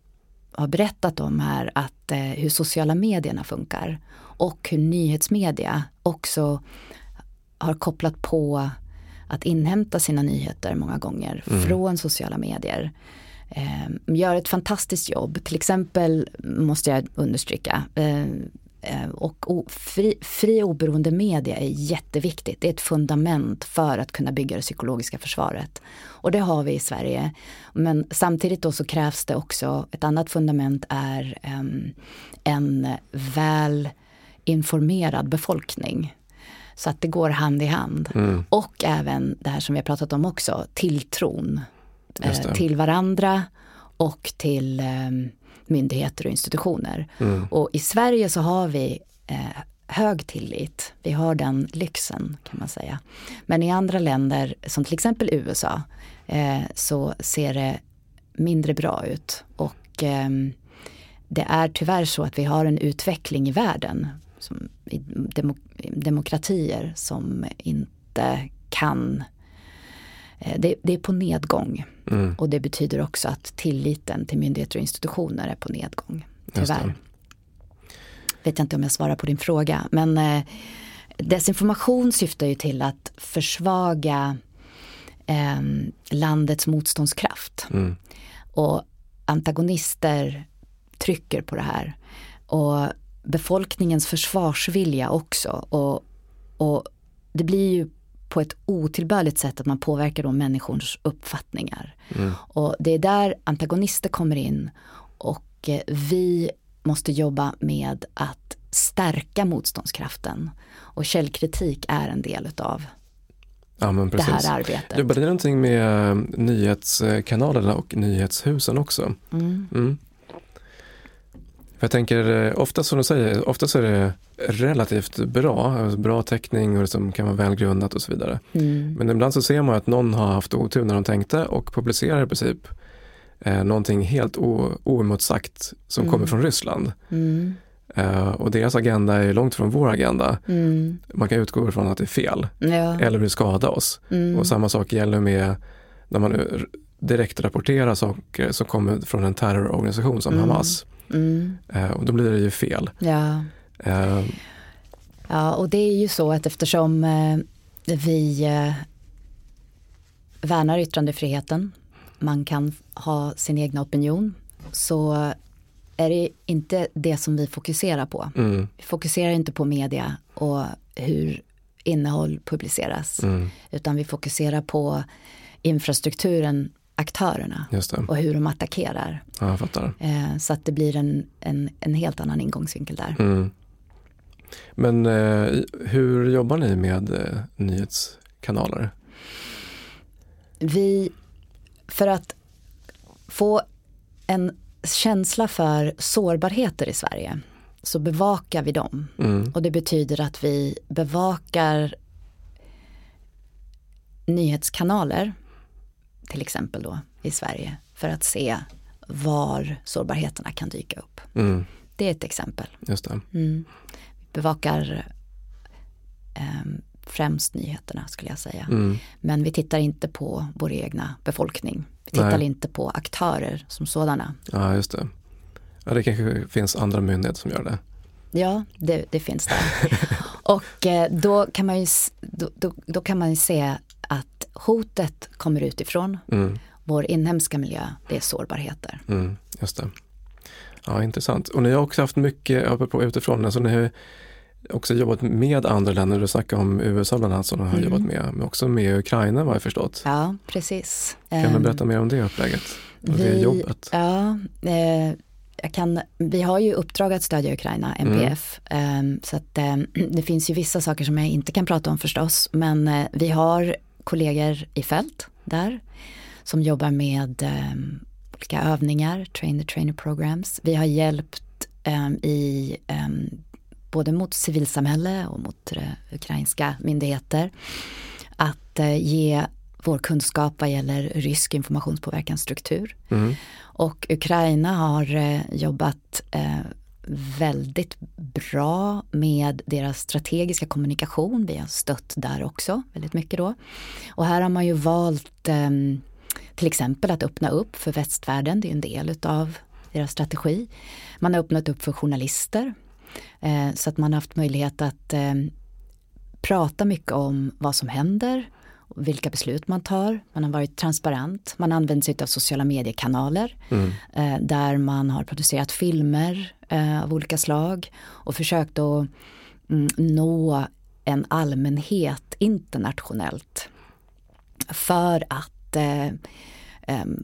B: har berättat om här, att eh, hur sociala medierna funkar och hur nyhetsmedia också har kopplat på att inhämta sina nyheter många gånger
A: Mm.
B: från sociala medier. Eh, gör ett fantastiskt jobb, till exempel måste jag understryka, eh, eh, och fri, fri och oberoende media är jätteviktigt. Det är ett fundament för att kunna bygga det psykologiska försvaret. Och det har vi i Sverige. Men samtidigt då så krävs det också, ett annat fundament är em, en väl informerad befolkning. Så att det går hand i hand.
A: Mm.
B: Och även det här som vi har pratat om också, tilltron. Till varandra och till eh, myndigheter och institutioner.
A: Mm.
B: Och i Sverige så har vi eh, hög tillit. Vi har den lyxen kan man säga. Men i andra länder, som till exempel USA, eh, så ser det mindre bra ut. Och ehm, det är tyvärr så att vi har en utveckling i världen, som i demo, demokratier som inte kan eh, det, det är på nedgång
A: Mm.
B: och det betyder också att tilliten till myndigheter och institutioner är på nedgång. Tyvärr. Vet jag inte om jag svarar på din fråga. Men eh, desinformation syftar ju till att försvaga eh, landets motståndskraft.
A: Mm.
B: Och antagonister trycker på det här. Och befolkningens försvarsvilja också. Och, och det blir ju på ett otillbörligt sätt att man påverkar då människors uppfattningar.
A: Mm.
B: Och det är där antagonister kommer in och eh, vi måste jobba med att stärka motståndskraften. Och källkritik är en del av
A: Ja,
B: det här arbetet.
A: Jobbar ni någonting med eh, nyhetskanalerna och nyhetshusen också?
B: Mm.
A: Mm. Jag tänker, eh, ofta som du säger, ofta så är det relativt bra, alltså bra täckning och som kan vara välgrundat och så vidare.
B: Mm.
A: Men ibland så ser man att någon har haft otur när de tänkte och publicerar i princip eh, någonting helt oemotsagt som
B: Mm.
A: kommer från Ryssland.
B: Mm.
A: Eh, och deras agenda är långt från vår agenda.
B: Mm.
A: Man kan utgå ifrån att det är fel
B: Ja.
A: eller vill skada oss.
B: Mm.
A: Och samma sak gäller med när man direkt rapporterar saker som kommer från en terrororganisation som
B: Mm.
A: Hamas.
B: Mm.
A: Eh, och då blir det ju fel.
B: Ja.
A: Eh,
B: ja, och det är ju så att eftersom eh, vi värnar yttrandefriheten, man kan ha sin egna opinion, så är det inte det som vi fokuserar på.
A: mm,
B: Vi fokuserar inte på media och hur innehåll publiceras,
A: mm,
B: utan vi fokuserar på infrastrukturen, aktörerna och hur de attackerar.
A: ja.
B: Eh, så att det blir en, en, en helt annan ingångsvinkel där.
A: Mm. Men eh, hur jobbar ni med eh, nyhetskanaler?
B: Vi, för att få en känsla för sårbarheter i Sverige så bevakar vi dem.
A: Mm,
B: Och det betyder att vi bevakar nyhetskanaler, till exempel då i Sverige, för att se var sårbarheterna kan dyka upp.
A: mm,
B: Det är ett exempel.
A: just det.
B: Mm. Vi bevakar ehm, främst nyheterna skulle jag säga.
A: Mm,
B: Men vi tittar inte på vår egna befolkning. Vi tittar
A: Nej.
B: inte på aktörer som sådana.
A: ja, just det. Ja, det kanske finns andra myndigheter som gör det.
B: Ja, det, det finns där. <laughs> Och eh, då kan, man ju, då, då, då kan man ju se hotet kommer utifrån.
A: Mm,
B: Vår inhemska miljö, det är sårbarheter.
A: mm, just det. Ja, intressant. Och ni har också haft mycket, apropå utifrån, alltså ni har också jobbat med andra länder. Du snackade om USA bland annat som ni har
B: Mm.
A: jobbat med, men också med Ukraina vad jag förstått.
B: Ja, precis.
A: Kan du
B: Ehm,
A: berätta mer om det upplägget? Och det
B: vi-
A: jobbet?
B: Ja, eh, jag kan, vi har ju uppdrag att stödja Ukraina, MPF.
A: Mm.
B: Eh, så att eh, <clears throat> det finns ju vissa saker som jag inte kan prata om förstås. Men eh, vi har kollegor i fält där som jobbar med eh, olika övningar, trainer trainer programs. Vi har hjälpt eh, i eh, både mot civilsamhälle och mot eh, ukrainska myndigheter att eh, ge vår kunskap vad gäller rysk informationspåverkansstruktur. Mm. Och Ukraina har eh, jobbat eh, väldigt bra med deras strategiska kommunikation. Vi har stött där också väldigt mycket då. Och här har man ju valt eh, till exempel att öppna upp för västvärlden, det är en del utav deras strategi. Man har öppnat upp för journalister eh, så att man har haft möjlighet att eh, prata mycket om vad som händer, vilka beslut man tar. Man har varit transparent. Man använder sig av sociala mediekanaler mm. eh, där man har producerat filmer eh, av olika slag och försökt att mm, nå en allmänhet internationellt för att eh,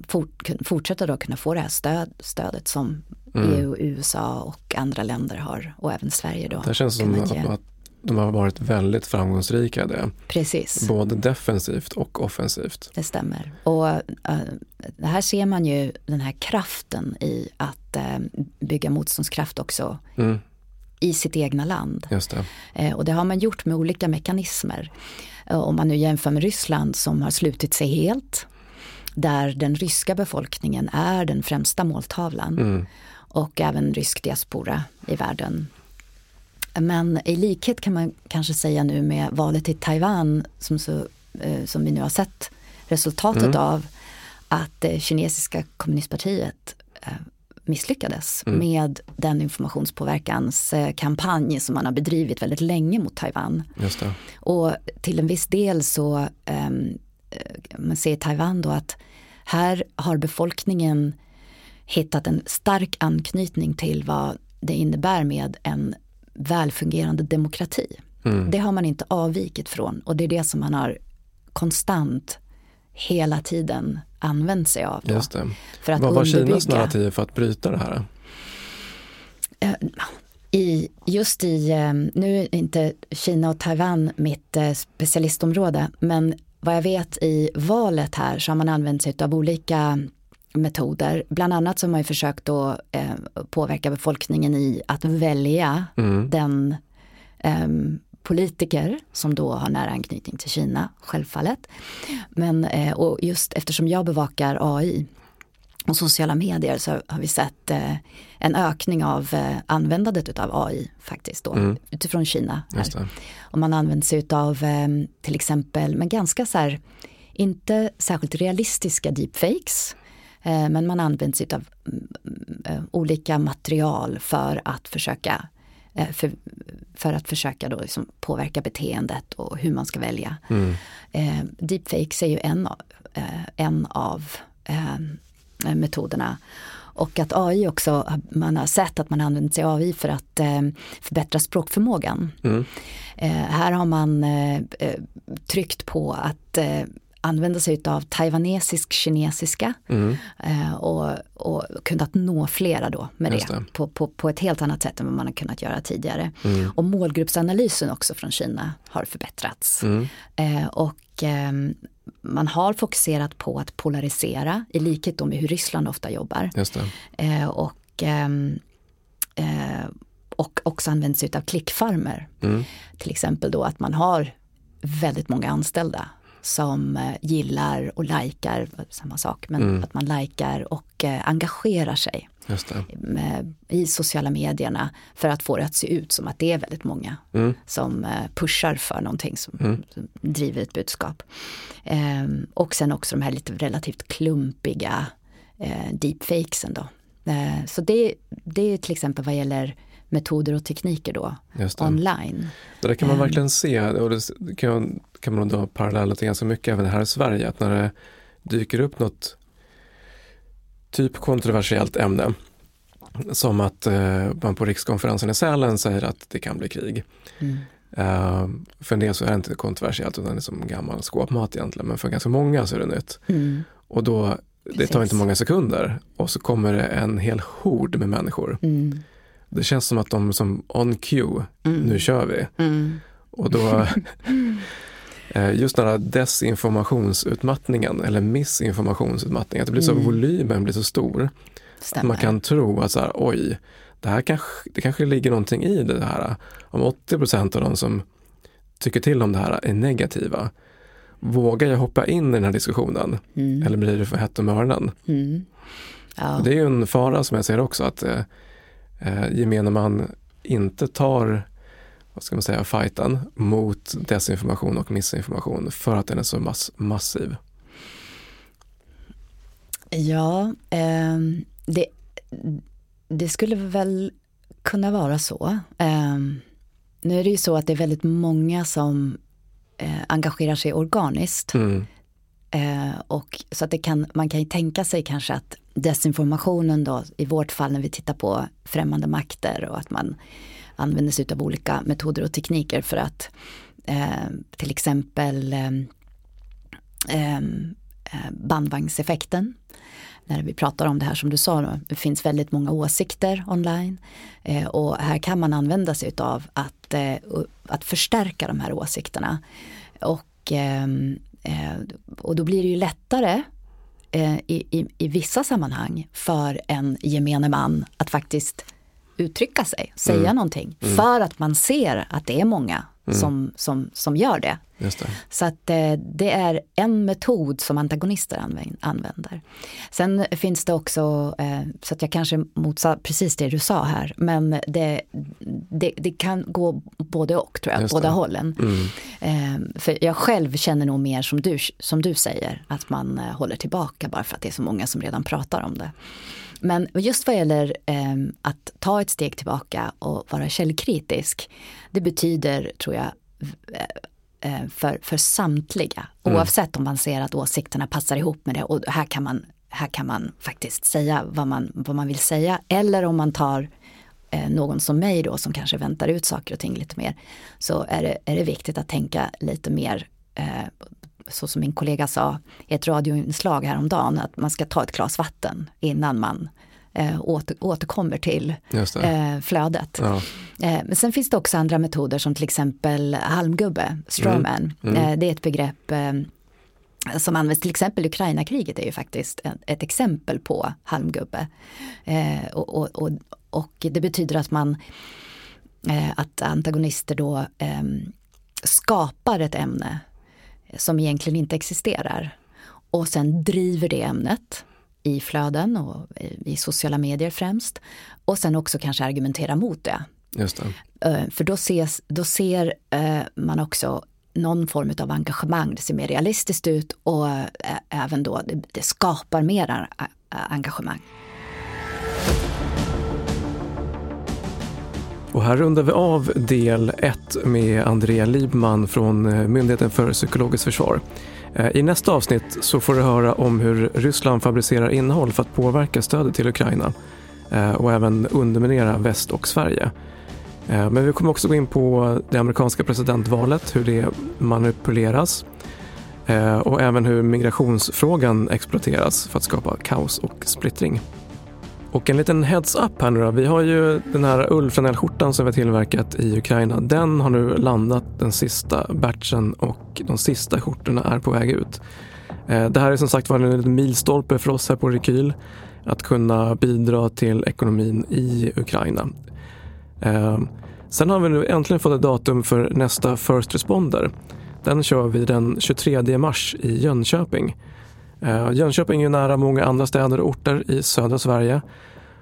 B: fort, fortsätta då kunna få det här stöd, stödet som mm. EU, USA och andra länder har och även Sverige då.
A: Det känns som att, att de har varit väldigt framgångsrika i det.
B: Precis.
A: Både defensivt och offensivt.
B: Det stämmer. Och uh, här ser man ju den här kraften i att uh, bygga motståndskraft också mm. i sitt egna land.
A: Just
B: det. Uh, och det har man gjort med olika mekanismer. om man nu jämför med Ryssland som har slutit sig helt. Där den ryska befolkningen är den främsta måltavlan. Mm. Och även rysk diaspora i världen men i likhet kan man kanske säga nu med valet i Taiwan som, så, eh, som vi nu har sett resultatet mm. av att det kinesiska kommunistpartiet eh, misslyckades mm. med den informationspåverkanskampanj som man har bedrivit väldigt länge mot Taiwan. Och till en viss del så um, man ser i Taiwan då att här har befolkningen hittat en stark anknytning till vad det innebär med en välfungerande demokrati. Mm. Det har man inte avvikit från och det är det som man har konstant hela tiden använt sig av. Då,
A: Just det. För att Vad var Kinas narrativ för att bryta det här?
B: Eh, I, just i, eh, nu är inte Kina och Taiwan mitt eh, specialistområde, men vad jag vet i valet här så har man använt sig av olika metoder. Bland annat så har man ju försökt att eh, påverka befolkningen i att välja mm. den eh, politiker som då har nära anknytning till Kina, självfallet. Men eh, och just eftersom jag bevakar AI och sociala medier så har vi sett eh, en ökning av eh, användandet av AI faktiskt då mm. utifrån Kina. Och man använder sig av eh, till exempel, men ganska så här, inte särskilt realistiska deepfakes men man använder sig av mm, eh, olika material för att försöka eh, för, för att försöka då liksom påverka beteendet och hur man ska välja. Mm. deepfakes är ju en av, en av metoderna. Och att AI också, man har sett att man använder sig av AI för att förbättra språkförmågan. Mm. här har man tryckt på att använda sig av taiwanesisk kinesiska mm. eh, och, och kunnat nå flera då med det, det. På, på, på, ett helt annat sätt än vad man har kunnat göra tidigare. Mm. Och målgruppsanalysen också från Kina har förbättrats. Mm. Eh, och eh, man har fokuserat på att polarisera i likhet då med hur Ryssland ofta jobbar. Eh, och ehm, eh, och också använt sig av klickfarmer. Mm. Till exempel då att man har väldigt många anställda som eh, gillar och likar, samma sak, men mm. att man likar och eh, engagerar sig i sociala medierna för att få det att se ut som att det är väldigt många mm. som eh, pushar för någonting som, mm. driver ett budskap. Eh, och sen också de här lite relativt klumpiga eh, deepfakesen då. Eh, så det, det är till exempel vad gäller metoder och tekniker då online.
A: Det där kan man um, verkligen se och det kan, kan man dra paralleller till ganska mycket även här i Sverige. Att när det dyker upp något typ kontroversiellt ämne som att eh, man på rikskonferensen i Sälen säger att det kan bli krig. Mm. Uh, för en del så är det inte kontroversiellt utan det är som gammal skåpmat egentligen men för ganska många så är det nytt. Mm. Och då, det tar inte många sekunder och så kommer det en hel hord med människor. Mm. Det känns som att de som on cue, mm. nu kör vi. Mm. Och då, <laughs> just den här desinformationsutmattningen eller missinformationsutmattningen, att det blir så,
B: Mm.
A: volymen blir så stor.
B: Stämmer.
A: Att man kan tro att så här, oj, det här kanske, det kanske ligger någonting i det här. Om 80 procent av de som tycker till om det här är negativa, vågar jag hoppa in i den här diskussionen?
B: Mm.
A: Eller blir det för hett om öronen?
B: Mm. Ja.
A: Det är ju en fara som jag ser också att eh, eh, gemene man inte tar vad ska man säga, fighten mot desinformation och missinformation för att den är så mass massiv.
B: Ja, ehm, det, det skulle väl kunna vara så. Ehm, nu är det ju så att det är väldigt många som eh, engagerar sig organiskt.
A: Mm.
B: Eh, och så att det kan, man kan ju tänka sig kanske att desinformationen då, i vårt fall när vi tittar på främmande makter och att man använder sig av olika metoder och tekniker för att eh, till exempel eh, eh, eh bandvagnseffekten. När vi pratar om det här som du sa, det finns väldigt många åsikter online. Eh, och här kan man använda sig av att, eh, att förstärka de här åsikterna. Och, ehm, eh, och då blir det ju lättare eh, i, i, i vissa sammanhang för en gemene man att faktiskt uttrycka sig, säga
A: Mm.
B: någonting.
A: Mm.
B: För att man ser att det är många
A: Mm.
B: som, som, som gör det.
A: Just det.
B: Så att eh, det är en metod som antagonister använd, använder. Sen finns det också, eh, så att jag kanske motsar precis det du sa här, men det, det, det kan gå både och tror jag,
A: Just
B: båda
A: det.
B: hållen.
A: Mm.
B: Eh, för jag själv känner nog mer som du, som du säger, att man håller tillbaka bara för att det är så många som redan pratar om det. Men just vad gäller eh, att ta ett steg tillbaka och vara källkritisk, det betyder, tror jag, eh, för, för samtliga,
A: Mm.
B: oavsett om man ser att åsikterna passar ihop med det. Och här kan man, här kan man faktiskt säga vad man, vad man vill säga, eller om man tar eh, någon som mig då som kanske väntar ut saker och ting lite mer, så är det, är det viktigt att tänka lite mer eh, så som min kollega sa i ett radioinslag häromdagen, att man ska ta ett glas vatten innan man eh, åter, återkommer till eh, flödet.
A: Ja.
B: Eh, men sen finns det också andra metoder som till exempel halmgubbe, strawman.
A: Mm.
B: Eh, det är ett begrepp eh, som används till exempel Ukraina-kriget är ju faktiskt ett, exempel på halmgubbe. Eh, och, och, och, och det betyder att man eh, att antagonister då eh, skapar ett ämne som egentligen inte existerar och sen driver det ämnet i flöden och i sociala medier främst och sen också kanske argumentera mot det.
A: Just det.
B: Eh, För då, ses, då ser eh, man också någon form av engagemang, det ser mer realistiskt ut och eh, även då det, det skapar mer engagemang.
A: Och här rundar vi av del 1 med Andrea Libman från eh, Myndigheten för psykologiskt försvar. Eh, I nästa avsnitt så får du höra om hur Ryssland fabricerar innehåll för att påverka stödet till Ukraina eh, och även underminera väst och Sverige. Men vi kommer också gå in på det amerikanska presidentvalet, hur det manipuleras och även hur migrationsfrågan exploateras för att skapa kaos och splittring. Och en liten heads-up här nu då. Vi har ju den här ullflanellskjortan som vi har tillverkat i Ukraina. Den har nu landat den sista batchen och de sista skjortorna är på väg ut. Eh, det här är som sagt var en liten milstolpe för oss här på Rekyl. Att kunna bidra till ekonomin i Ukraina. Eh, sen har vi nu äntligen fått ett datum för nästa First Responder. Den kör vi den 23 mars i Jönköping. Eh, Jönköping är ju nära många andra städer och orter i södra Sverige.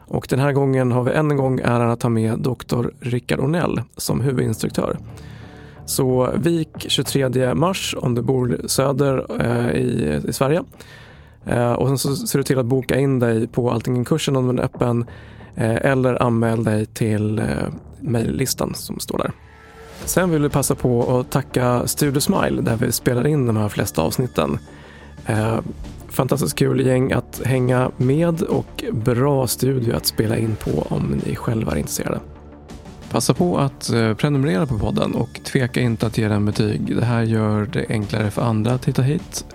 A: Och den här gången har vi än en gång äran att ta med doktor Rickard Ornell som huvudinstruktör. Så vik 23 mars om du bor söder eh, i, i Sverige. Eh, och sen så ser du till att boka in dig på Alltingen-kursen om den är öppen eh, eller anmäl dig till eh, mejllistan som står där. Sen vill vi passa på att tacka Studio Smile där vi spelar in de här flesta avsnitten. Eh, fantastiskt kul gäng att hänga med och bra studio att spela in på om ni själva är intresserade. Passa på att eh, prenumerera på podden och tveka inte att ge den betyg. Det här gör det enklare för andra att hitta hit.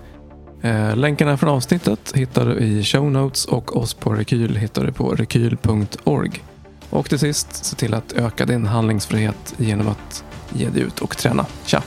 A: Eh, länkarna från avsnittet hittar du i show notes och oss på Rekyl hittar du på rekyl.org. Och till sist, se till att öka din handlingsfrihet genom att ge dig ut och träna. Tja!